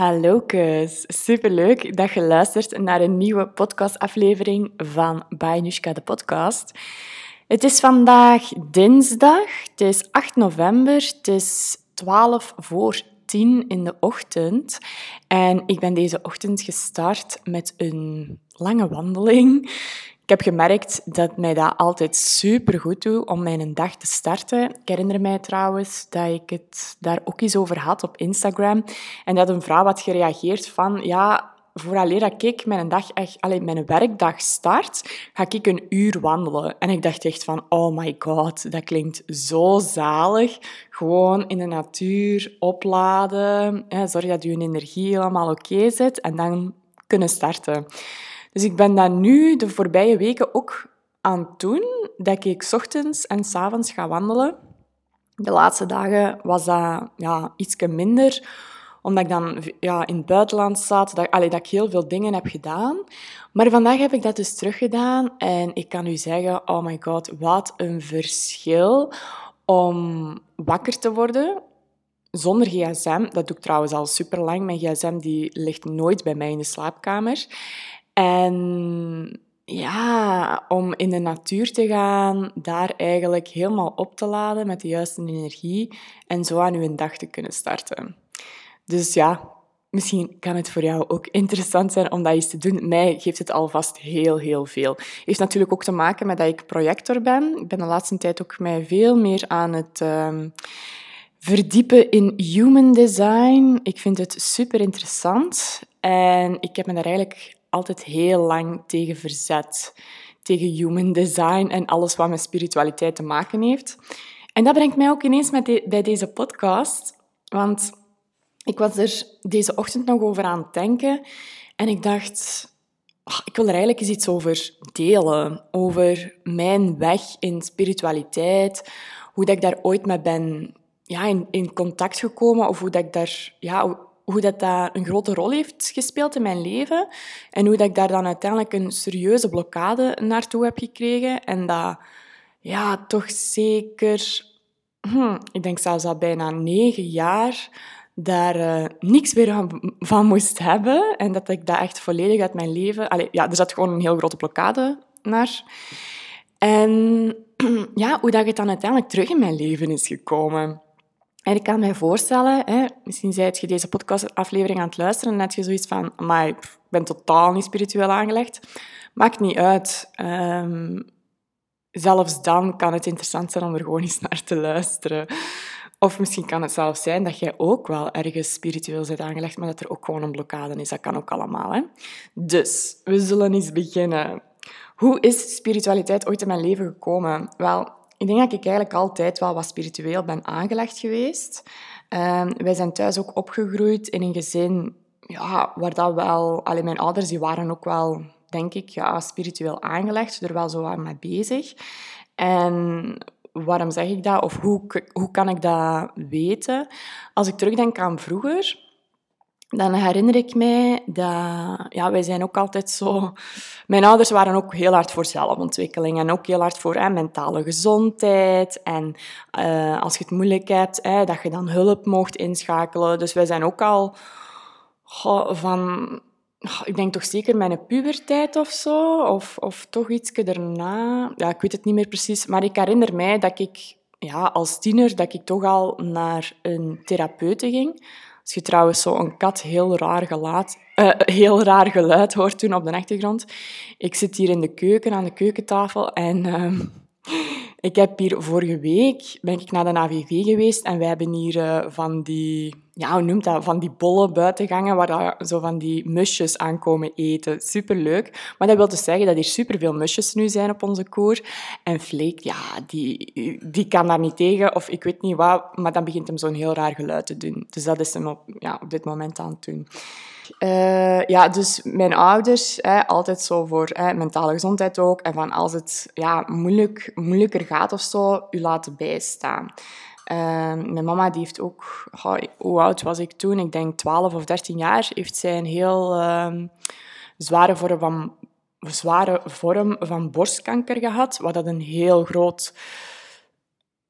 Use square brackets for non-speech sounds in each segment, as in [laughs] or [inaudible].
Hallo kus, superleuk dat je luistert naar een nieuwe podcastaflevering van Bajanushka de podcast. Het is vandaag dinsdag, het is 8 november, het is 12 voor 10 in de ochtend en ik ben deze ochtend gestart met een lange wandeling. Ik heb gemerkt dat mij dat altijd super goed doet om mijn dag te starten. Ik herinner mij trouwens dat ik het daar ook eens over had op Instagram. En dat een vrouw had gereageerd van, ja, vooraleer dat ik mijn, dag echt, alleen mijn werkdag start, ga ik een uur wandelen. En ik dacht echt van, oh my god, dat klinkt zo zalig. Gewoon in de natuur opladen, zorg dat je energie helemaal oké zit en dan kunnen starten. Dus ik ben dat nu de voorbije weken ook aan het doen, dat ik ochtends en s avonds ga wandelen. De laatste dagen was dat ja, iets minder, omdat ik dan ja, in het buitenland zat, dat, allee, dat ik heel veel dingen heb gedaan. Maar vandaag heb ik dat dus teruggedaan en ik kan u zeggen, oh my god, wat een verschil om wakker te worden zonder gsm. Dat doe ik trouwens al super lang. Mijn gsm die ligt nooit bij mij in de slaapkamer. En ja, om in de natuur te gaan, daar eigenlijk helemaal op te laden met de juiste energie en zo aan uw dag te kunnen starten. Dus ja, misschien kan het voor jou ook interessant zijn om dat eens te doen. Mij geeft het alvast heel, heel veel. Heeft natuurlijk ook te maken met dat ik projector ben. Ik ben de laatste tijd ook mij veel meer aan het... Uh, verdiepen in human design. Ik vind het super interessant en ik heb me daar eigenlijk altijd heel lang tegen verzet. Tegen human design en alles wat met spiritualiteit te maken heeft. En dat brengt mij ook ineens met bij deze podcast. Want ik was er deze ochtend nog over aan het denken. En ik dacht, oh, ik wil er eigenlijk eens iets over delen. Over mijn weg in spiritualiteit. Hoe dat ik daar ooit mee ben ja, in, in contact gekomen. Of hoe dat ik daar... Ja, hoe dat, dat een grote rol heeft gespeeld in mijn leven en hoe dat ik daar dan uiteindelijk een serieuze blokkade naartoe heb gekregen en dat ja, toch zeker, hm, ik denk zelfs al bijna negen jaar, daar uh, niks meer van, moest hebben en dat ik dat echt volledig uit mijn leven... Ja, er zat gewoon een heel grote blokkade naar. En [clears throat] ja, hoe dat het dan uiteindelijk terug in mijn leven is gekomen. En ik kan mij voorstellen, hè, misschien zijt je deze podcastaflevering aan het luisteren en heb je zoiets van, maar ik ben totaal niet spiritueel aangelegd. Maakt niet uit. Um, zelfs dan kan het interessant zijn om er gewoon eens naar te luisteren. Of misschien kan het zelfs zijn dat jij ook wel ergens spiritueel bent aangelegd, maar dat er ook gewoon een blokkade is. Dat kan ook allemaal. Hè? Dus, we zullen eens beginnen. Hoe is spiritualiteit ooit in mijn leven gekomen? Wel, ik denk dat ik eigenlijk altijd wel wat spiritueel ben aangelegd geweest. Uh, wij zijn thuis ook opgegroeid in een gezin ja, waar dat wel... Allee, mijn ouders die waren ook wel, denk ik, ja, spiritueel aangelegd, er wel zo aan mee bezig. En waarom zeg ik dat? Of hoe, hoe kan ik dat weten? Als ik terugdenk aan vroeger dan herinner ik mij dat ja, wij zijn ook altijd zo... Mijn ouders waren ook heel hard voor zelfontwikkeling en ook heel hard voor mentale gezondheid. En uh, als je het moeilijk hebt, hè, dat je dan hulp mocht inschakelen. Dus wij zijn ook al van... Ik denk toch zeker mijn puberteit of zo, of, of toch iets erna. Ja, ik weet het niet meer precies. Maar ik herinner mij dat ik ja, als tiener dat ik toch al naar een therapeute ging als je trouwens zo een kat heel raar, uh, heel raar geluid hoort toen op de achtergrond. Ik zit hier in de keuken, aan de keukentafel en uh, ik heb hier vorige week ben ik naar de AVV geweest en wij hebben hier uh, van die, ja, hoe noemt dat, van die bolle buitengangen waar daar zo van die musjes aankomen eten. Superleuk. Maar dat wil dus zeggen dat hier superveel musjes nu zijn op onze koer. En Flake, ja, die, die kan daar niet tegen of ik weet niet wat, maar dan begint hem zo'n heel raar geluid te doen. Dus dat is hem op, ja, op dit moment aan het doen. Uh, ja, dus mijn ouders, hè, altijd zo voor hè, mentale gezondheid ook. En van als het ja, moeilijk, moeilijker gaat of zo, u laten bijstaan. Uh, mijn mama die heeft ook, hoe oud was ik toen? Ik denk 12 of 13 jaar. Heeft zij een heel uh, zware vorm van, zware vorm van borstkanker gehad. Wat dat een heel groot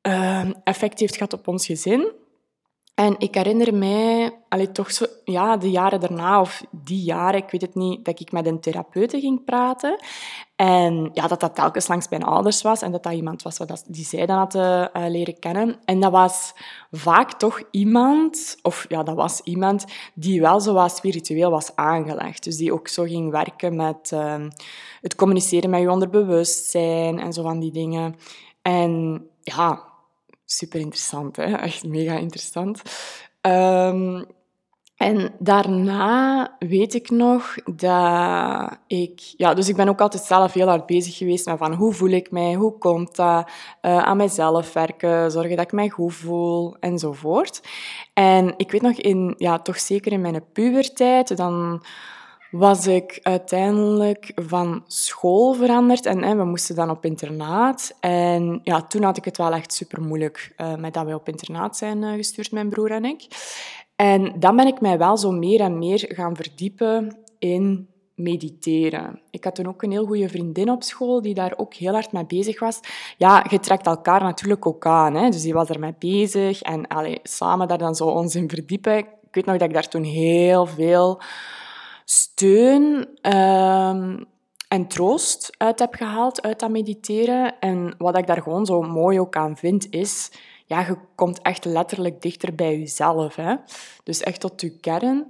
ehm, effect heeft gehad op ons gezin. En ik herinner mij allee, toch zo, ja, de jaren daarna, of die jaren, ik weet het niet, dat ik met een therapeute ging praten. En ja, dat dat telkens langs mijn ouders was en dat dat iemand was wat die zij dan hadden uh, leren kennen. En dat was vaak toch iemand, of ja, dat was iemand die wel zo wat spiritueel was aangelegd. Dus die ook zo ging werken met uh, het communiceren met je onderbewustzijn en zo van die dingen. En ja, super interessant, hè? echt mega interessant. Um, en daarna weet ik nog dat ik... Ja, dus ik ben ook altijd zelf heel hard bezig geweest met van hoe voel ik mij, hoe komt dat, uh, aan mijzelf werken, zorgen dat ik mij goed voel, enzovoort. En ik weet nog, in, ja, toch zeker in mijn puberteit, dan was ik uiteindelijk van school veranderd en hè, we moesten dan op internaat. En ja, toen had ik het wel echt super moeilijk uh, met dat wij op internaat zijn uh, gestuurd, mijn broer en ik. En dan ben ik mij wel zo meer en meer gaan verdiepen in mediteren. Ik had toen ook een heel goede vriendin op school die daar ook heel hard mee bezig was. Ja, je trekt elkaar natuurlijk ook aan. Hè? Dus die was ermee bezig en allee, samen daar dan zo ons in verdiepen. Ik weet nog dat ik daar toen heel veel steun um, en troost uit heb gehaald uit dat mediteren. En wat ik daar gewoon zo mooi ook aan vind, is ja, je komt echt letterlijk dichter bij jezelf. Hè? Dus echt tot je kern.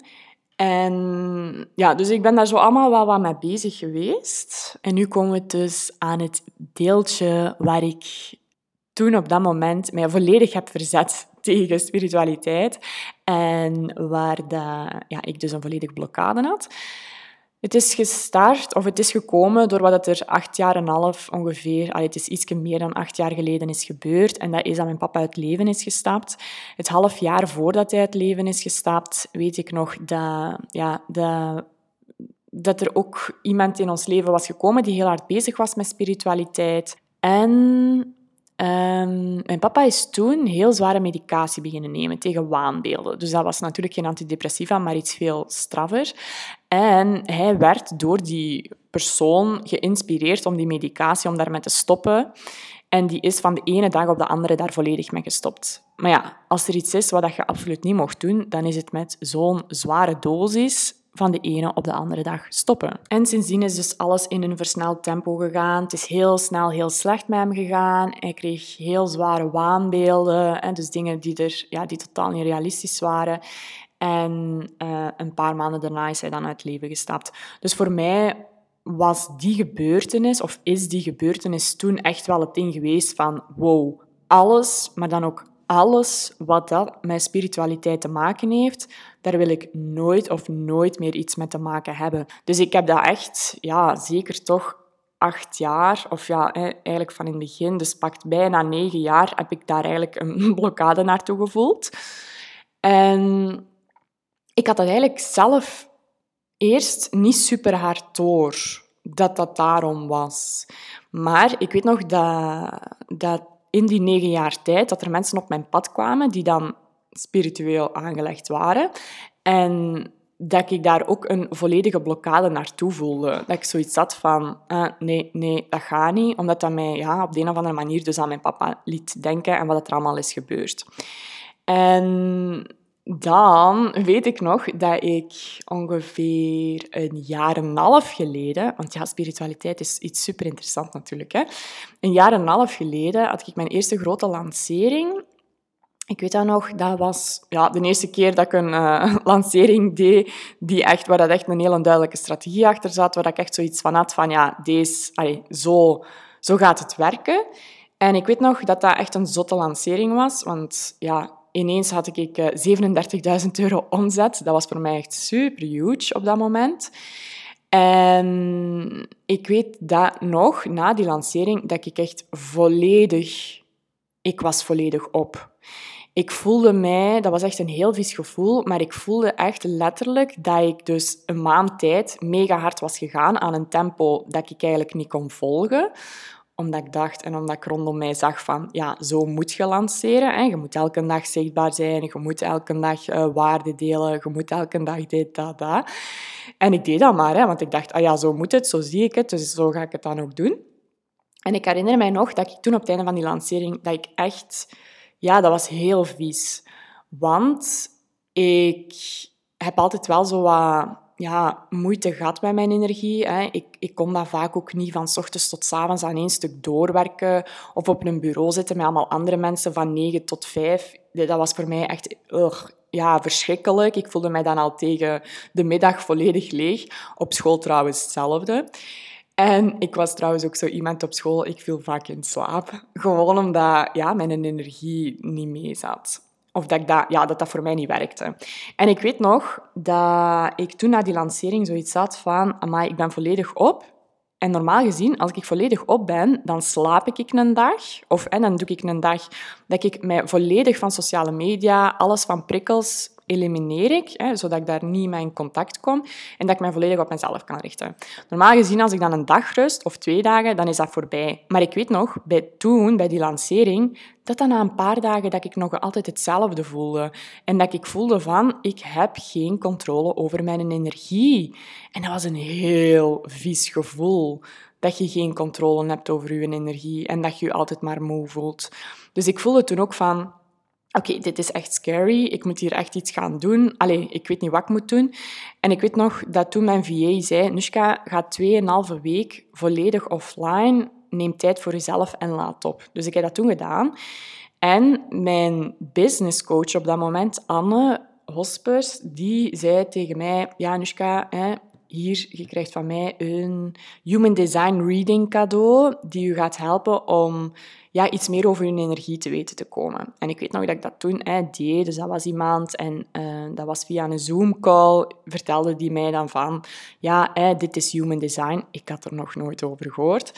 En ja, dus ik ben daar zo allemaal wel wat mee bezig geweest. En nu komen we dus aan het deeltje waar ik toen op dat moment mij volledig heb verzet [laughs] tegen spiritualiteit. En waar dat, ja, ik dus een volledige blokkade had. Het is gestart, of het is gekomen door wat er acht jaar en half ongeveer, het is iets meer dan acht jaar geleden is gebeurd. En dat is dat mijn papa uit leven is gestapt. Het half jaar voordat hij uit leven is gestapt, weet ik nog dat, ja, dat, dat er ook iemand in ons leven was gekomen die heel hard bezig was met spiritualiteit. En Um, mijn papa is toen heel zware medicatie beginnen nemen tegen waanbeelden. Dus dat was natuurlijk geen antidepressiva, maar iets veel straffer. En hij werd door die persoon geïnspireerd om die medicatie, om daarmee te stoppen. En die is van de ene dag op de andere daar volledig mee gestopt. Maar ja, als er iets is wat je absoluut niet mocht doen, dan is het met zo'n zware dosis van de ene op de andere dag stoppen. En sindsdien is dus alles in een versneld tempo gegaan. Het is heel snel heel slecht met hem gegaan. Hij kreeg heel zware waanbeelden, en dus dingen die, er, ja, die totaal niet realistisch waren. En uh, een paar maanden daarna is hij dan uit het leven gestapt. Dus voor mij was die gebeurtenis, of is die gebeurtenis toen echt wel het ding geweest van wow, alles, maar dan ook alles wat dat met spiritualiteit te maken heeft, daar wil ik nooit of nooit meer iets mee te maken hebben. Dus ik heb dat echt, ja, zeker toch acht jaar, of ja, eigenlijk van in het begin, dus pakt bijna negen jaar, heb ik daar eigenlijk een [laughs] blokkade naartoe gevoeld. En ik had dat eigenlijk zelf eerst niet super hard door dat dat daarom was. Maar ik weet nog dat, dat in die negen jaar tijd dat er mensen op mijn pad kwamen die dan spiritueel aangelegd waren. En dat ik daar ook een volledige blokkade naartoe voelde. Dat ik zoiets had van, uh, nee, nee, dat gaat niet. Omdat dat mij ja, op de een of andere manier dus aan mijn papa liet denken en wat er allemaal is gebeurd. En dan weet ik nog dat ik ongeveer een jaar en een half geleden, want ja, spiritualiteit is iets super interessant natuurlijk. Hè? Een jaar en een half geleden had ik mijn eerste grote lancering. Ik weet dat nog, dat was ja, de eerste keer dat ik een uh, [laughs] lancering deed, die echt, waar dat echt een hele duidelijke strategie achter zat, waar ik echt zoiets van had van, ja, deze, zo, zo gaat het werken. En ik weet nog dat dat echt een zotte lancering was, want ja, ineens had ik 37.000 eh, euro omzet. Dat was voor mij echt super huge op dat moment. En ik weet dat nog, na die lancering, dat ik echt volledig... Ik was volledig op. Ik voelde mij, dat was echt een heel vies gevoel, maar ik voelde echt letterlijk dat ik dus een maand tijd mega hard was gegaan aan een tempo dat ik eigenlijk niet kon volgen omdat ik dacht en omdat ik rondom mij zag van, ja, zo moet je lanceren. Hè. Je moet elke dag zichtbaar zijn, je moet elke dag uh, waarde delen, je moet elke dag dit, dat, dat. En ik deed dat maar, hè, want ik dacht, ah ja, zo moet het, zo zie ik het, dus zo ga ik het dan ook doen. En ik herinner mij nog dat ik toen op het einde van die lancering, dat ik echt, ja, dat was heel vies. Want ik heb altijd wel zo wat ja, moeite gehad met mijn energie. Hè. Ik, ik kon dat vaak ook niet van ochtends tot avonds aan één stuk doorwerken of op een bureau zitten met allemaal andere mensen van negen tot vijf. Dat was voor mij echt ja, verschrikkelijk. Ik voelde mij dan al tegen de middag volledig leeg. Op school trouwens hetzelfde. En ik was trouwens ook zo iemand op school, ik viel vaak in slaap. Gewoon omdat ja, mijn energie niet mee zat. Of dat, dat, ja, dat dat voor mij niet werkte. En ik weet nog dat ik toen na die lancering zoiets had van... Amai, ik ben volledig op. En normaal gezien, als ik volledig op ben, dan slaap ik een dag. Of en dan doe ik een dag dat ik mij volledig van sociale media, alles van prikkels, elimineer ik, hè, zodat ik daar niet mee in contact kom en dat ik mij volledig op mezelf kan richten. Normaal gezien, als ik dan een dag rust of twee dagen, dan is dat voorbij. Maar ik weet nog, bij toen, bij die lancering, dat dan na een paar dagen dat ik nog altijd hetzelfde voelde. En dat ik voelde van, ik heb geen controle over mijn energie. En dat was een heel vies gevoel. Dat je geen controle hebt over je energie en dat je je altijd maar moe voelt. Dus ik voelde toen ook van, oké, dit is echt scary, ik moet hier echt iets gaan doen. Allee, ik weet niet wat ik moet doen. En ik weet nog dat toen mijn VA zei, Nushka, ga tweeënhalve week volledig offline, neem tijd voor jezelf en laat op. Dus ik heb dat toen gedaan. En mijn business coach op dat moment, Anne Hospers, die zei tegen mij, ja, Nushka, hè, hier, je krijgt van mij een Human Design Reading cadeau die je gaat helpen om ja, iets meer over hun energie te weten te komen. En ik weet nog dat ik dat toen hè, deed. Dus dat was iemand en uh, dat was via een Zoom-call. Vertelde die mij dan van, ja, hè, dit is Human Design. Ik had er nog nooit over gehoord.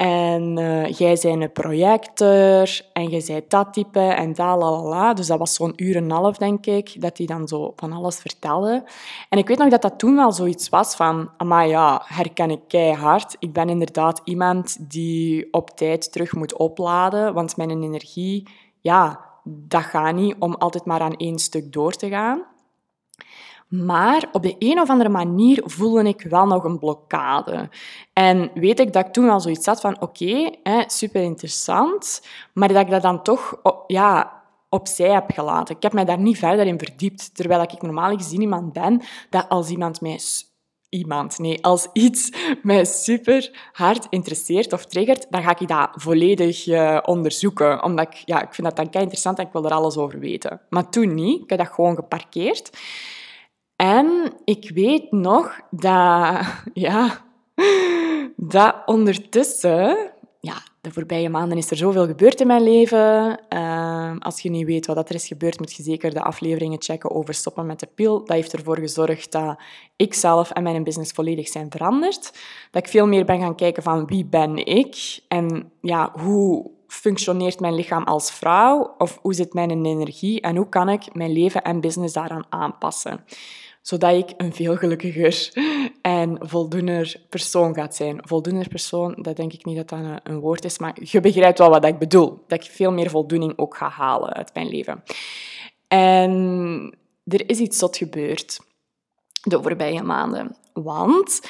En uh, jij bent een projector en jij bent dat type en dat, la. Dus dat was zo'n uur en een half, denk ik, dat hij dan zo van alles vertelde. En ik weet nog dat dat toen wel zoiets was van, maar ja, herken ik keihard. Ik ben inderdaad iemand die op tijd terug moet want mijn energie, ja, dat gaat niet om altijd maar aan één stuk door te gaan. Maar op de een of andere manier voelde ik wel nog een blokkade. En weet ik dat ik toen al zoiets had van, oké, super interessant, maar dat ik dat dan toch ja, opzij heb gelaten. Ik heb mij daar niet verder in verdiept, terwijl ik normaal gezien iemand ben dat als iemand mij iemand. Nee, als iets mij super hard interesseert of triggert, dan ga ik dat volledig uh, onderzoeken. Omdat ik, ja, ik vind dat dan kei interessant en ik wil er alles over weten. Maar toen niet. Ik heb dat gewoon geparkeerd. En ik weet nog dat, [laughs] ja, dat ondertussen, ja, de voorbije maanden is er zoveel gebeurd in mijn leven. Uh, als je niet weet wat er is gebeurd, moet je zeker de afleveringen checken over stoppen met de pil. Dat heeft ervoor gezorgd dat ik zelf en mijn business volledig zijn veranderd. Dat ik veel meer ben gaan kijken van wie ben ik en ja, hoe functioneert mijn lichaam als vrouw of hoe zit mijn energie en hoe kan ik mijn leven en business daaraan aanpassen zodat ik een veel gelukkiger en voldoener persoon gaat zijn. Voldoener persoon, dat denk ik niet dat dat een, woord is, maar je begrijpt wel wat ik bedoel. Dat ik veel meer voldoening ook ga halen uit mijn leven. En er is iets tot gebeurd de voorbije maanden. Want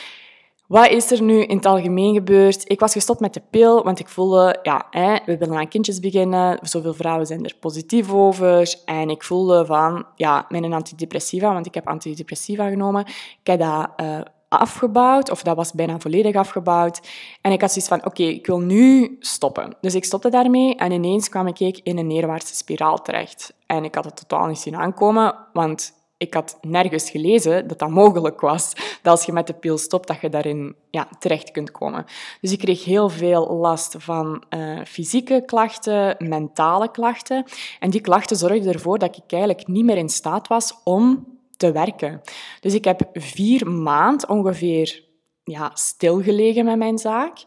wat is er nu in het algemeen gebeurd? Ik was gestopt met de pil, want ik voelde, ja, hè, we willen aan kindjes beginnen. Zoveel vrouwen zijn er positief over. En ik voelde van, ja, een antidepressiva, want ik heb antidepressiva genomen. Ik heb dat uh, afgebouwd, of dat was bijna volledig afgebouwd. En ik had zoiets van, oké, ik wil nu stoppen. Dus ik stopte daarmee en ineens kwam ik in een neerwaartse spiraal terecht. En ik had het totaal niet zien aankomen, want ik had nergens gelezen dat dat mogelijk was. Dat als je met de pil stopt, dat je daarin ja, terecht kunt komen. Dus ik kreeg heel veel last van uh, fysieke klachten, mentale klachten. En die klachten zorgden ervoor dat ik eigenlijk niet meer in staat was om te werken. Dus ik heb vier maanden ongeveer ja, stilgelegen met mijn zaak.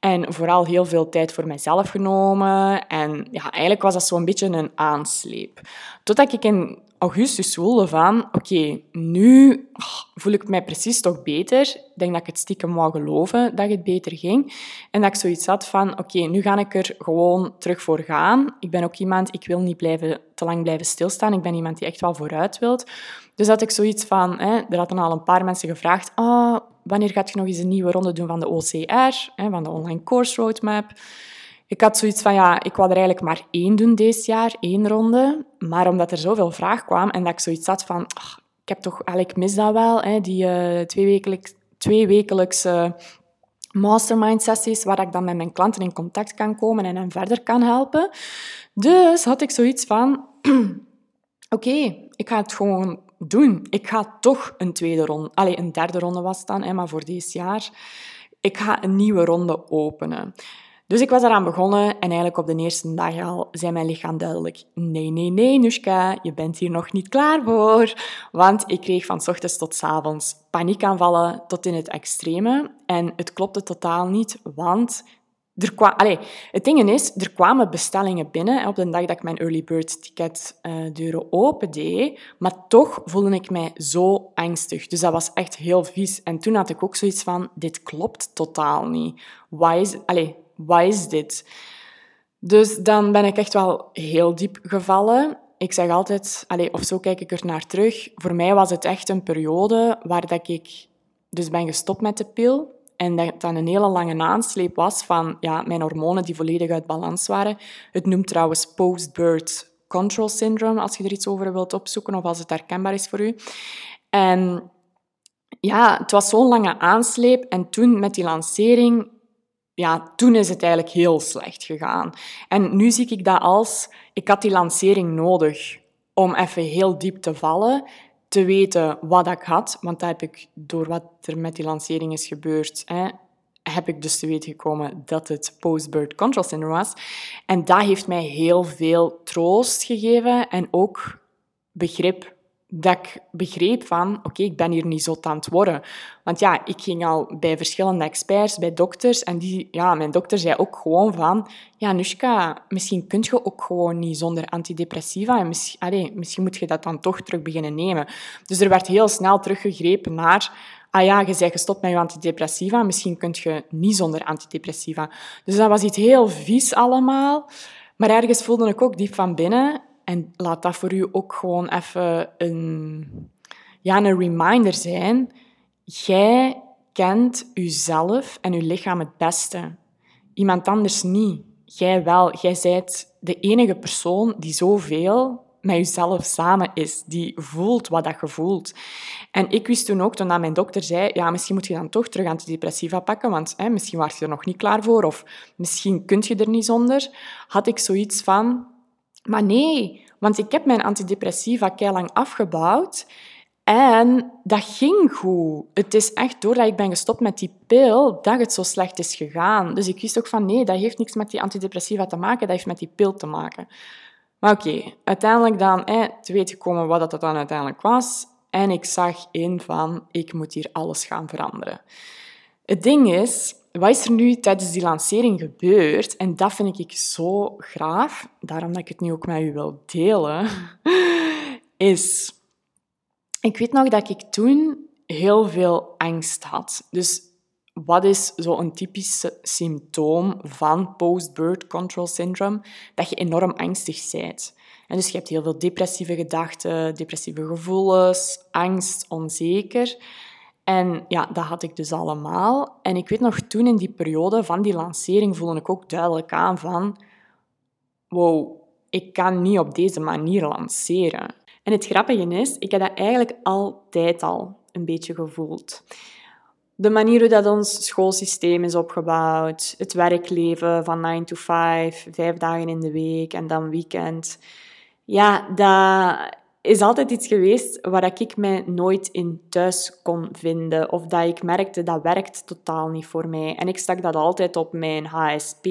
En vooral heel veel tijd voor mijzelf genomen. En ja, eigenlijk was dat zo'n beetje een aansleep. Totdat ik in augustus voelde van, oké, nu voel ik mij precies toch beter. Ik denk dat ik het stiekem wou geloven dat het beter ging. En dat ik zoiets had van, oké, nu ga ik er gewoon terug voor gaan. Ik ben ook iemand, ik wil niet blijven, te lang blijven stilstaan. Ik ben iemand die echt wel vooruit wilt. Dus had ik zoiets van, hè, er hadden al een paar mensen gevraagd, oh, wanneer gaat je nog eens een nieuwe ronde doen van de OCR, hè, van de Online Course Roadmap? Ik had zoiets van, ja, ik wou er eigenlijk maar één doen deze jaar, één ronde. Maar omdat er zoveel vraag kwam en dat ik zoiets had van, ik heb toch, eigenlijk mis dat wel, hè, die uh, twee, wekelijks, twee wekelijkse mastermind sessies waar ik dan met mijn klanten in contact kan komen en hen verder kan helpen. Dus had ik zoiets van, [clears throat] oké, ik ga het gewoon doen. Ik ga toch een tweede ronde, allez, een derde ronde was het dan, hè, maar voor dit jaar. Ik ga een nieuwe ronde openen. Dus ik was eraan begonnen en eigenlijk op de eerste dag al zei mijn lichaam duidelijk: Nee, nee, nee, Nushka, je bent hier nog niet klaar voor. Want ik kreeg van ochtends tot avonds paniekaanvallen tot in het extreme. En het klopte totaal niet, want er kwam, het ding is, er kwamen bestellingen binnen op de dag dat ik mijn early bird ticket uh, deuren open deed, maar toch voelde ik mij zo angstig. Dus dat was echt heel vies. En toen had ik ook zoiets van, dit klopt totaal niet. Why is, allez, wat is dit? Dus dan ben ik echt wel heel diep gevallen. Ik zeg altijd, allez, of zo kijk ik er naar terug. Voor mij was het echt een periode waar dat ik dus ben gestopt met de pil. En dat dan een hele lange aansleep was van ja, mijn hormonen die volledig uit balans waren. Het noemt trouwens post-birth control syndrome, als je er iets over wilt opzoeken of als het herkenbaar is voor u. En ja, het was zo'n lange aansleep. En toen met die lancering ja, toen is het eigenlijk heel slecht gegaan. En nu zie ik dat als, ik had die lancering nodig om even heel diep te vallen, te weten wat ik had, want dat heb ik door wat er met die lancering is gebeurd, hè, heb ik dus te weten gekomen dat het post-birth control syndrome was. En dat heeft mij heel veel troost gegeven en ook begrip dat ik begreep van, oké, ik ben hier niet zo aan het worden. Want ja, ik ging al bij verschillende experts, bij dokters, en die, ja, mijn dokter zei ook gewoon van, ja, Nushka, misschien kun je ook gewoon niet zonder antidepressiva, en misschien, misschien moet je dat dan toch terug beginnen nemen. Dus er werd heel snel teruggegrepen naar, ah ja, je bent gestopt met je antidepressiva, misschien kun je niet zonder antidepressiva. Dus dat was iets heel vies allemaal. Maar ergens voelde ik ook diep van binnen, en laat dat voor u ook gewoon even een, ja, een reminder zijn. Jij kent uzelf en uw lichaam het beste. Iemand anders niet. Jij wel. Jij bent de enige persoon die zoveel met jezelf samen is, die voelt wat dat je voelt. En ik wist toen ook, toen mijn dokter zei, ja, misschien moet je dan toch terug antidepressiva pakken, want hè, misschien was je er nog niet klaar voor, of misschien kun je er niet zonder, had ik zoiets van, maar nee, want ik heb mijn antidepressiva lang afgebouwd en dat ging goed. Het is echt doordat ik ben gestopt met die pil dat het zo slecht is gegaan. Dus ik wist ook van nee, dat heeft niks met die antidepressiva te maken, dat heeft met die pil te maken. Maar oké, uiteindelijk dan eh, te weten gekomen wat dat dan uiteindelijk was. En ik zag in van, ik moet hier alles gaan veranderen. Het ding is, wat is er nu tijdens die lancering gebeurd? En dat vind ik zo graaf, daarom dat ik het nu ook met u wil delen, [laughs] is... Ik weet nog dat ik toen heel veel angst had. Dus wat is zo'n typisch symptoom van post-birth control syndrome? Dat je enorm angstig bent. En dus je hebt heel veel depressieve gedachten, depressieve gevoelens, angst, onzeker. En ja, dat had ik dus allemaal. En ik weet nog, toen in die periode van die lancering voelde ik ook duidelijk aan van... Wow, ik kan niet op deze manier lanceren. En het grappige is, ik heb dat eigenlijk altijd al een beetje gevoeld. De manier hoe dat ons schoolsysteem is opgebouwd, het werkleven van 9 to 5, vijf dagen in de week en dan weekend. Ja, dat is altijd iets geweest waar ik mij nooit in thuis kon vinden. Of dat ik merkte, dat werkt totaal niet voor mij. En ik stak dat altijd op mijn HSP,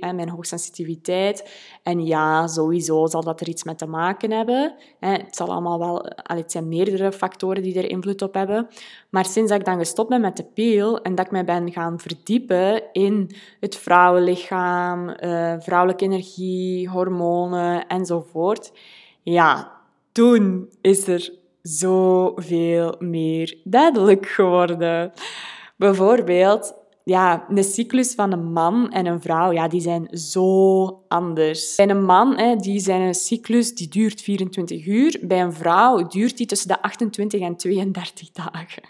mijn hoogsensitiviteit. En ja, sowieso zal dat er iets mee te maken hebben. Het, zal allemaal wel, het zijn meerdere factoren die er invloed op hebben. Maar sinds ik dan gestopt ben met de pil en dat ik mij ben gaan verdiepen in het vrouwenlichaam, eh, vrouwelijke energie, hormonen enzovoort... Ja, toen is er zoveel meer duidelijk geworden. Bijvoorbeeld, ja, de cyclus van een man en een vrouw, ja, die zijn zo anders. Bij een man, hè, die zijn cyclus die duurt 24 uur. Bij een vrouw duurt die tussen de 28 en 32 dagen.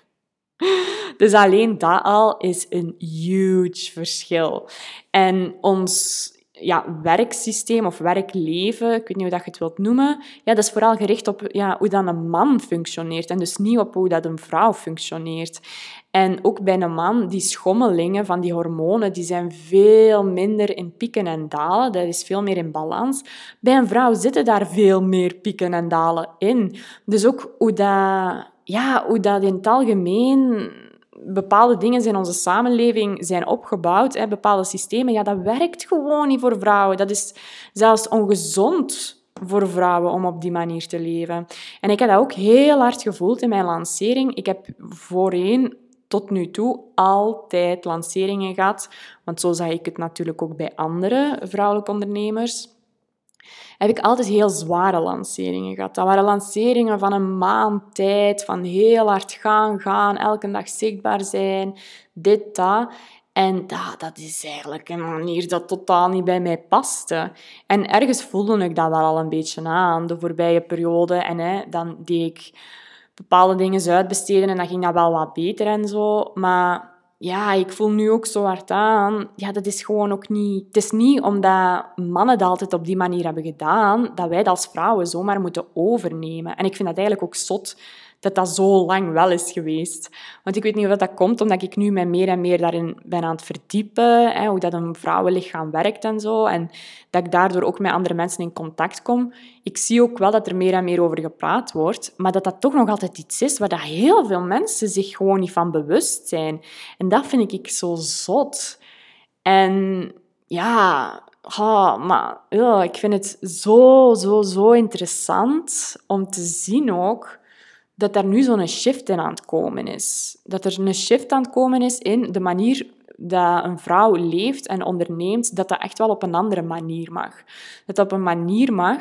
Dus alleen dat al is een huge verschil. En ons ja, werksysteem of werkleven, ik weet niet hoe dat je het wilt noemen, ja, dat is vooral gericht op ja, hoe dan een man functioneert en dus niet op hoe dat een vrouw functioneert. En ook bij een man, die schommelingen van die hormonen, die zijn veel minder in pieken en dalen. Dat is veel meer in balans. Bij een vrouw zitten daar veel meer pieken en dalen in. Dus ook hoe dat, ja, hoe dat in het algemeen bepaalde dingen in onze samenleving zijn opgebouwd, hè, bepaalde systemen, ja, dat werkt gewoon niet voor vrouwen. Dat is zelfs ongezond voor vrouwen om op die manier te leven. En ik heb dat ook heel hard gevoeld in mijn lancering. Ik heb voorheen tot nu toe altijd lanceringen gehad, want zo zag ik het natuurlijk ook bij andere vrouwelijke ondernemers heb ik altijd heel zware lanceringen gehad. Dat waren lanceringen van een maand tijd, van heel hard gaan, gaan, elke dag zichtbaar zijn, dit, dat. En dat, dat is eigenlijk een manier dat totaal niet bij mij paste. En ergens voelde ik dat wel al een beetje aan, de voorbije periode. En hè, dan deed ik bepaalde dingen uitbesteden en dan ging dat wel wat beter en zo. Maar ja, ik voel nu ook zo hard aan. Ja, dat is gewoon ook niet... Het is niet omdat mannen dat altijd op die manier hebben gedaan, dat wij dat als vrouwen zomaar moeten overnemen. En ik vind dat eigenlijk ook zot dat dat zo lang wel is geweest. Want ik weet niet of dat komt, omdat ik nu mij meer en meer daarin ben aan het verdiepen, hè, hoe dat een vrouwenlichaam werkt en zo, en dat ik daardoor ook met andere mensen in contact kom. Ik zie ook wel dat er meer en meer over gepraat wordt, maar dat dat toch nog altijd iets is waar dat heel veel mensen zich gewoon niet van bewust zijn. En dat vind ik zo zot. En ja, Oh, maar ja, ik vind het zo, zo, zo interessant om te zien ook dat er nu zo'n shift in aan het komen is. Dat er een shift aan het komen is in de manier dat een vrouw leeft en onderneemt, dat dat echt wel op een andere manier mag. Dat dat op een manier mag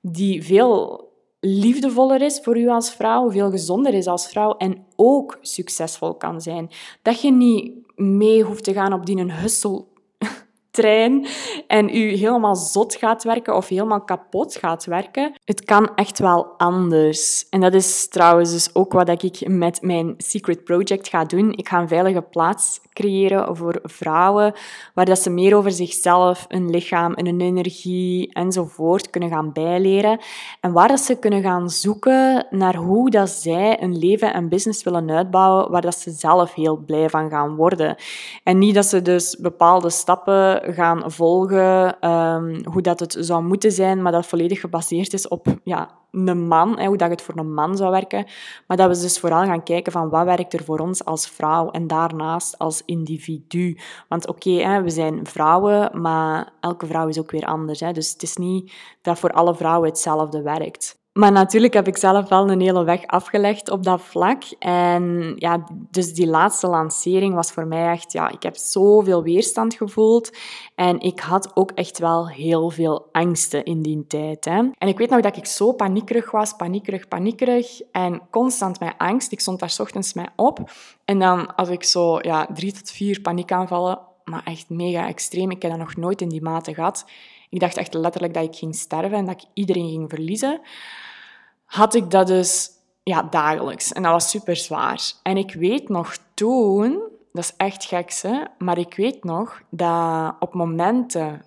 die veel liefdevoller is voor u als vrouw, veel gezonder is als vrouw en ook succesvol kan zijn. Dat je niet mee hoeft te gaan op die een hustle en u helemaal zot gaat werken of helemaal kapot gaat werken. Het kan echt wel anders. En dat is trouwens dus ook wat ik met mijn Secret Project ga doen. Ik ga een veilige plaats creëren voor vrouwen, waar dat ze meer over zichzelf, hun lichaam en hun energie enzovoort kunnen gaan bijleren. En waar dat ze kunnen gaan zoeken naar hoe dat zij een leven en business willen uitbouwen, waar dat ze zelf heel blij van gaan worden. En niet dat ze dus bepaalde stappen gaan volgen, um, hoe dat het zou moeten zijn, maar dat volledig gebaseerd is op ja, een man, hè, hoe dat het voor een man zou werken. Maar dat we dus vooral gaan kijken van wat werkt er voor ons als vrouw en daarnaast als individu. Want oké, we zijn vrouwen, maar elke vrouw is ook weer anders. Hè. Dus het is niet dat voor alle vrouwen hetzelfde werkt. Maar natuurlijk heb ik zelf wel een hele weg afgelegd op dat vlak. En ja, dus die laatste lancering was voor mij echt... Ja, ik heb zoveel weerstand gevoeld. En ik had ook echt wel heel veel angsten in die tijd. Hè. En ik weet nog dat ik zo paniekerig was, paniekerig, paniekerig. En constant met angst. Ik stond daar ochtends mee op. En dan als ik zo ja, drie tot vier paniekaanvallen. Maar echt mega extreem. Ik heb dat nog nooit in die mate gehad. Ik dacht echt letterlijk dat ik ging sterven en dat ik iedereen ging verliezen had ik dat dus ja, dagelijks. En dat was super zwaar. En ik weet nog toen, dat is echt geks, hè? maar ik weet nog dat op momenten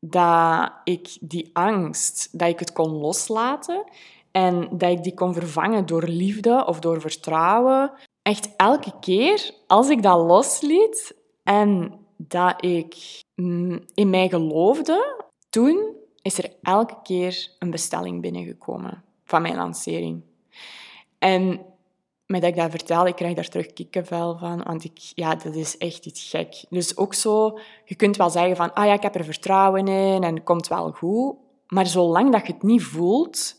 dat ik die angst, dat ik het kon loslaten en dat ik die kon vervangen door liefde of door vertrouwen. Echt elke keer als ik dat losliet en dat ik mm, in mij geloofde, toen is er elke keer een bestelling binnengekomen van mijn lancering. En met dat ik dat vertel, ik krijg daar terug kikkenvel van, want ik, ja, dat is echt iets gek. Dus ook zo, je kunt wel zeggen van, ah ja, ik heb er vertrouwen in en het komt wel goed, maar zolang dat je het niet voelt,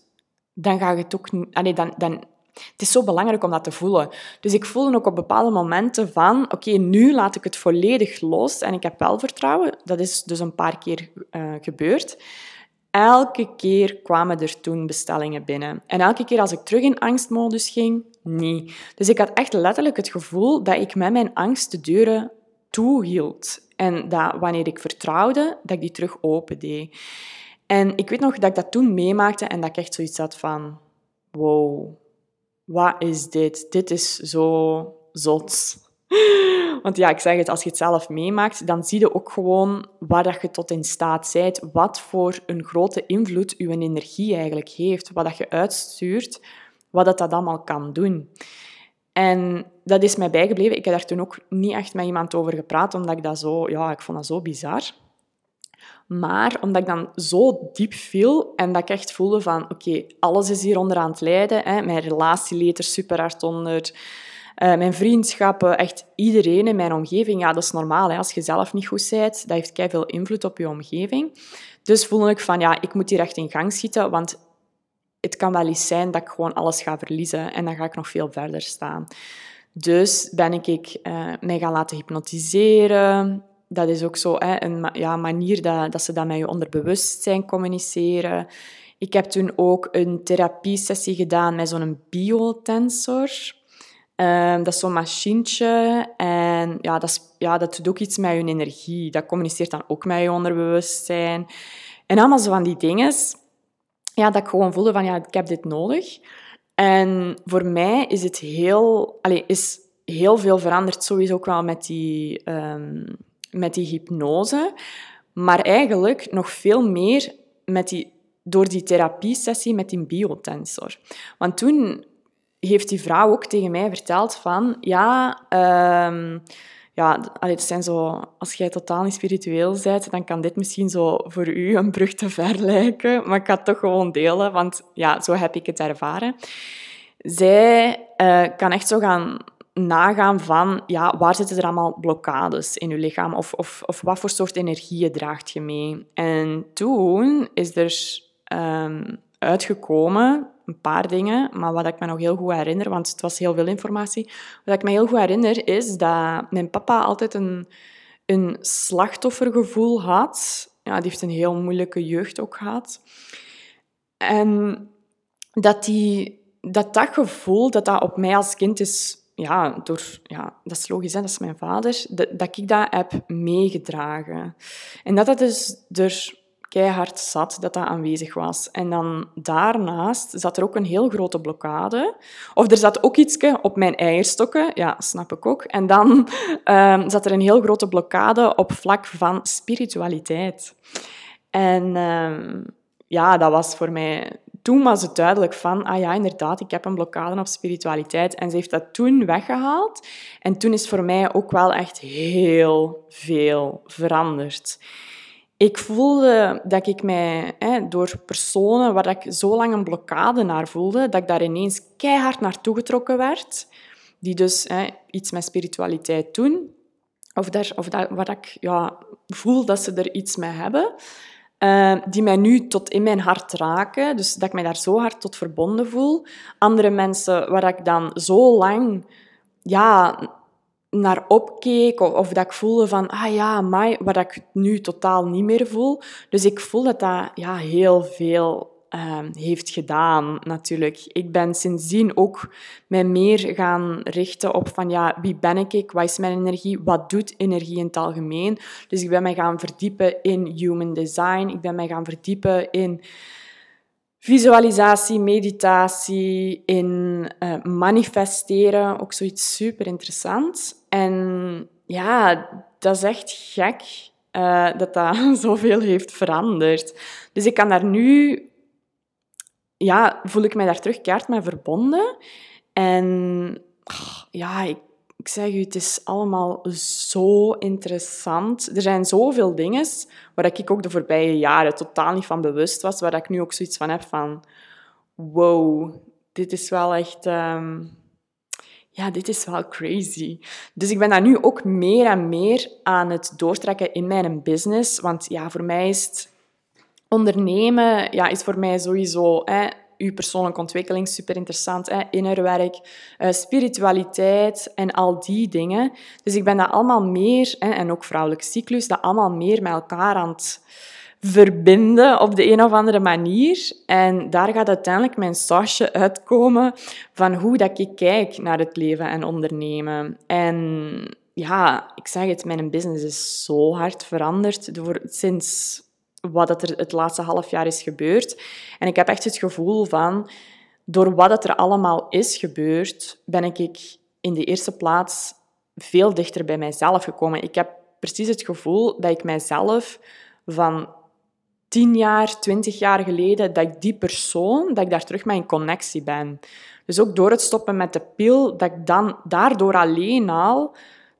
dan ga je het ook. Allee, dan, dan, het is zo belangrijk om dat te voelen. Dus ik voelde ook op bepaalde momenten van, oké, nu laat ik het volledig los en ik heb wel vertrouwen. Dat is dus een paar keer uh, gebeurd. Elke keer kwamen er toen bestellingen binnen. En elke keer als ik terug in angstmodus ging, niet. Dus ik had echt letterlijk het gevoel dat ik met mijn angst de deuren toehield. En dat wanneer ik vertrouwde, dat ik die terug open deed. En ik weet nog dat ik dat toen meemaakte en dat ik echt zoiets had van... Wow, wat is dit? Dit is zo zot. [laughs] Want ja, ik zeg het, als je het zelf meemaakt, dan zie je ook gewoon waar dat je tot in staat bent. Wat voor een grote invloed je energie eigenlijk heeft. Wat dat je uitstuurt, wat dat, dat allemaal kan doen. En dat is mij bijgebleven. Ik heb daar toen ook niet echt met iemand over gepraat, omdat ik dat zo... Ja, ik vond dat zo bizar. Maar omdat ik dan zo diep viel en dat ik echt voelde van... Oké, alles is hieronder aan het lijden. Hè. Mijn relatie leed er super hard onder. Uh, mijn vriendschappen, echt iedereen in mijn omgeving. Ja, dat is normaal. Hè. Als je zelf niet goed bent, dat heeft veel invloed op je omgeving. Dus voelde ik van, ja, ik moet hier echt in gang schieten, want het kan wel eens zijn dat ik gewoon alles ga verliezen en dan ga ik nog veel verder staan. Dus ben ik uh, mij gaan laten hypnotiseren. Dat is ook zo hè, een ja, manier dat, dat ze dat met je onderbewustzijn communiceren. Ik heb toen ook een therapiesessie gedaan met zo'n biotensor. Um, dat is zo'n machientje en ja dat, is, ja, dat doet ook iets met je energie. Dat communiceert dan ook met je onderbewustzijn. En allemaal zo van die dingen ja, dat ik gewoon voelde van ja, ik heb dit nodig. En voor mij is het heel, is heel veel veranderd, sowieso ook wel met die, um, met die hypnose. Maar eigenlijk nog veel meer met die, door die therapiesessie met die biotensor. Want toen heeft die vrouw ook tegen mij verteld van, ja, um, ja, het zijn zo, als jij totaal niet spiritueel bent, dan kan dit misschien zo voor u een brug te ver lijken. Maar ik ga het toch gewoon delen, want ja, zo heb ik het ervaren. Zij uh, kan echt zo gaan nagaan van ja, waar zitten er allemaal blokkades in je lichaam of, of, of wat voor soort energieën draagt je mee. En toen is er um, uitgekomen een paar dingen, maar wat ik me nog heel goed herinner, want het was heel veel informatie. Wat ik me heel goed herinner, is dat mijn papa altijd een, een slachtoffergevoel had. Ja, die heeft een heel moeilijke jeugd ook gehad. En dat die, dat, dat gevoel, dat dat op mij als kind is... Ja, door, ja, dat is logisch, hè? dat is mijn vader. Dat, ik dat heb meegedragen. En dat dat dus er keihard zat dat dat aanwezig was. En dan daarnaast zat er ook een heel grote blokkade. Of er zat ook iets op mijn eierstokken, ja, snap ik ook. En dan um, [laughs] zat er een heel grote blokkade op vlak van spiritualiteit. En um, ja, dat was voor mij... Toen was het duidelijk van, ah ja, inderdaad, ik heb een blokkade op spiritualiteit. En ze heeft dat toen weggehaald. En toen is voor mij ook wel echt heel veel veranderd ik voelde dat ik mij hè, door personen waar ik zo lang een blokkade naar voelde, dat ik daar ineens keihard naartoe getrokken werd, die dus hè, iets met spiritualiteit doen, of, daar, of dat, waar ik ja, voel dat ze er iets mee hebben, uh, die mij nu tot in mijn hart raken, dus dat ik mij daar zo hard tot verbonden voel. Andere mensen waar ik dan zo lang ja, naar opkeek of, dat ik voelde van, ah ja, maar wat ik nu totaal niet meer voel. Dus ik voel dat dat ja, heel veel uh, heeft gedaan, natuurlijk. Ik ben sindsdien ook mij meer gaan richten op van, ja, wie ben ik? Wat is mijn energie? Wat doet energie in het algemeen? Dus ik ben mij gaan verdiepen in human design. Ik ben mij gaan verdiepen in visualisatie, meditatie, in uh, manifesteren. Ook zoiets super interessant. En ja, dat is echt gek uh, dat dat [laughs] zoveel heeft veranderd. Dus ik kan daar nu... Ja, voel ik mij daar terug keihard mee verbonden. En ja, ik, ik zeg u, het is allemaal zo interessant. Er zijn zoveel dingen waar ik ook de voorbije jaren totaal niet van bewust was, waar ik nu ook zoiets van heb van... Wow, dit is wel echt... Ehm, ja, dit is wel crazy. Dus ik ben dat nu ook meer en meer aan het doortrekken in mijn business. Want ja, voor mij is het ondernemen, ja, is voor mij sowieso hè, uw persoonlijke ontwikkeling super interessant. Hè, innerwerk, uh, spiritualiteit en al die dingen. Dus ik ben dat allemaal meer, hè, en ook vrouwelijk cyclus, dat allemaal meer met elkaar aan het verbinden op de een of andere manier. En daar gaat uiteindelijk mijn sausje uitkomen van hoe dat ik kijk naar het leven en ondernemen. En ja, ik zeg het, mijn business is zo hard veranderd door, sinds wat er het laatste half jaar is gebeurd. En ik heb echt het gevoel van, door wat er allemaal is gebeurd, ben ik in de eerste plaats veel dichter bij mijzelf gekomen. Ik heb precies het gevoel dat ik mijzelf van tien jaar, twintig jaar geleden, dat ik die persoon, dat ik daar terug in connectie ben. Dus ook door het stoppen met de pil, dat ik dan daardoor alleen al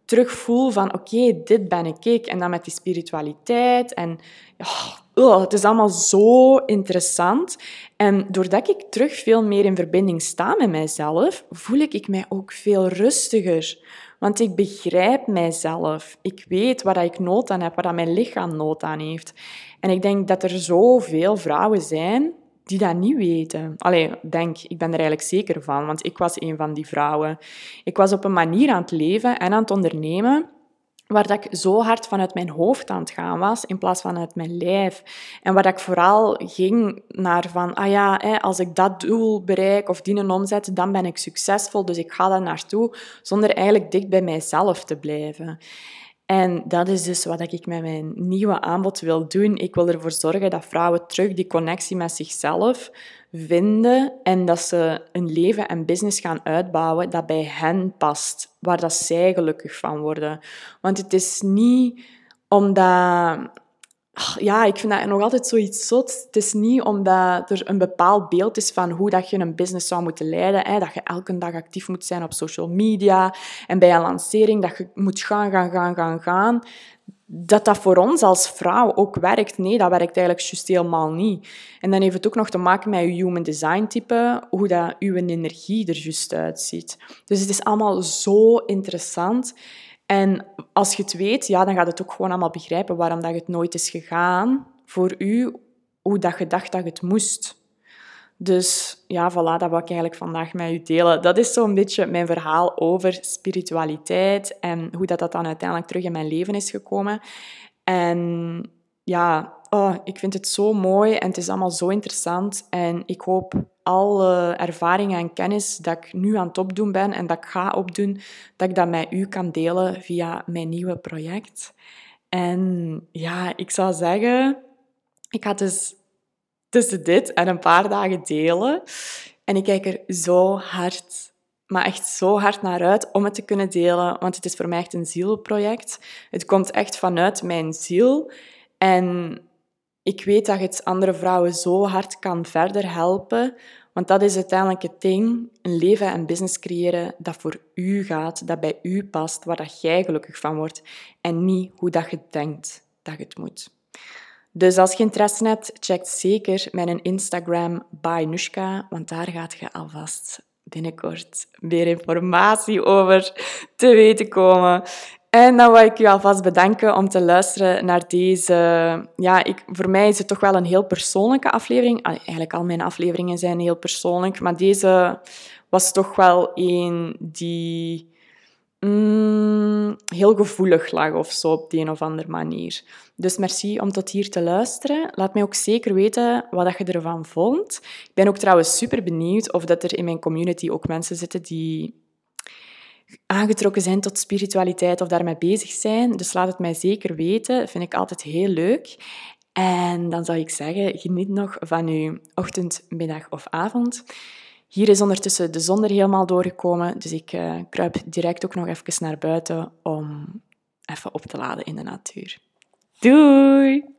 terugvoel van oké, dit ben ik. En dan met die spiritualiteit en oh, het is allemaal zo interessant. En doordat ik terug veel meer in verbinding sta met mijzelf, voel ik mij ook veel rustiger. Want ik begrijp mijzelf. Ik weet waar ik nood aan heb, waar mijn lichaam nood aan heeft. En ik denk dat er zoveel vrouwen zijn die dat niet weten. Allee, denk, ik ben er eigenlijk zeker van, want ik was een van die vrouwen. Ik was op een manier aan het leven en aan het ondernemen waar dat ik zo hard vanuit mijn hoofd aan het gaan was, in plaats van uit mijn lijf. En waar dat ik vooral ging naar van, ah ja, als ik dat doel bereik of die een omzet, dan ben ik succesvol, dus ik ga daar naartoe, zonder eigenlijk dicht bij mijzelf te blijven. En dat is dus wat ik met mijn nieuwe aanbod wil doen. Ik wil ervoor zorgen dat vrouwen terug die connectie met zichzelf vinden en dat ze een leven en business gaan uitbouwen dat bij hen past, waar dat zij gelukkig van worden. Want het is niet omdat ja, ik vind dat nog altijd zoiets zot. Het is niet omdat er een bepaald beeld is van hoe dat je een business zou moeten leiden. Hè, dat je elke dag actief moet zijn op social media. En bij een lancering dat je moet gaan, gaan, gaan, gaan, gaan. Dat dat voor ons als vrouw ook werkt. Nee, dat werkt eigenlijk juist helemaal niet. En dan heeft het ook nog te maken met je human design type. Hoe dat je energie er juist uitziet. Dus het is allemaal zo interessant. En als je het weet, ja, dan gaat het ook gewoon allemaal begrijpen waarom dat het nooit is gegaan voor u, hoe dat je dacht dat het moest. Dus ja, voilà, dat wil ik eigenlijk vandaag met u delen. Dat is zo'n beetje mijn verhaal over spiritualiteit en hoe dat, dat dan uiteindelijk terug in mijn leven is gekomen. En ja, oh, ik vind het zo mooi en het is allemaal zo interessant. En ik hoop alle ervaringen en kennis dat ik nu aan het opdoen ben en dat ik ga opdoen, dat ik dat met u kan delen via mijn nieuwe project. En ja, ik zou zeggen, ik ga dus tussen dit en een paar dagen delen. En ik kijk er zo hard, maar echt zo hard naar uit om het te kunnen delen, want het is voor mij echt een zielproject. Het komt echt vanuit mijn ziel. En ik weet dat het andere vrouwen zo hard kan verder helpen, want dat is uiteindelijk het ding, een leven en business creëren dat voor u gaat, dat bij u past, waar dat jij gelukkig van wordt en niet hoe dat je denkt dat het moet. Dus als je interesse hebt, check zeker mijn Instagram by Nushka, want daar gaat je alvast binnenkort meer informatie over te weten komen. En dan wil ik u alvast bedanken om te luisteren naar deze... Ja, ik, voor mij is het toch wel een heel persoonlijke aflevering. Eigenlijk al mijn afleveringen zijn heel persoonlijk, maar deze was toch wel een die mm, heel gevoelig lag of zo op de een of andere manier. Dus merci om tot hier te luisteren. Laat mij ook zeker weten wat je ervan vond. Ik ben ook trouwens super benieuwd of dat er in mijn community ook mensen zitten die aangetrokken zijn tot spiritualiteit of daarmee bezig zijn. Dus laat het mij zeker weten. Dat vind ik altijd heel leuk. En dan zou ik zeggen, geniet nog van uw ochtend, middag of avond. Hier is ondertussen de zon er helemaal doorgekomen, dus ik uh, kruip direct ook nog even naar buiten om even op te laden in de natuur. Doei!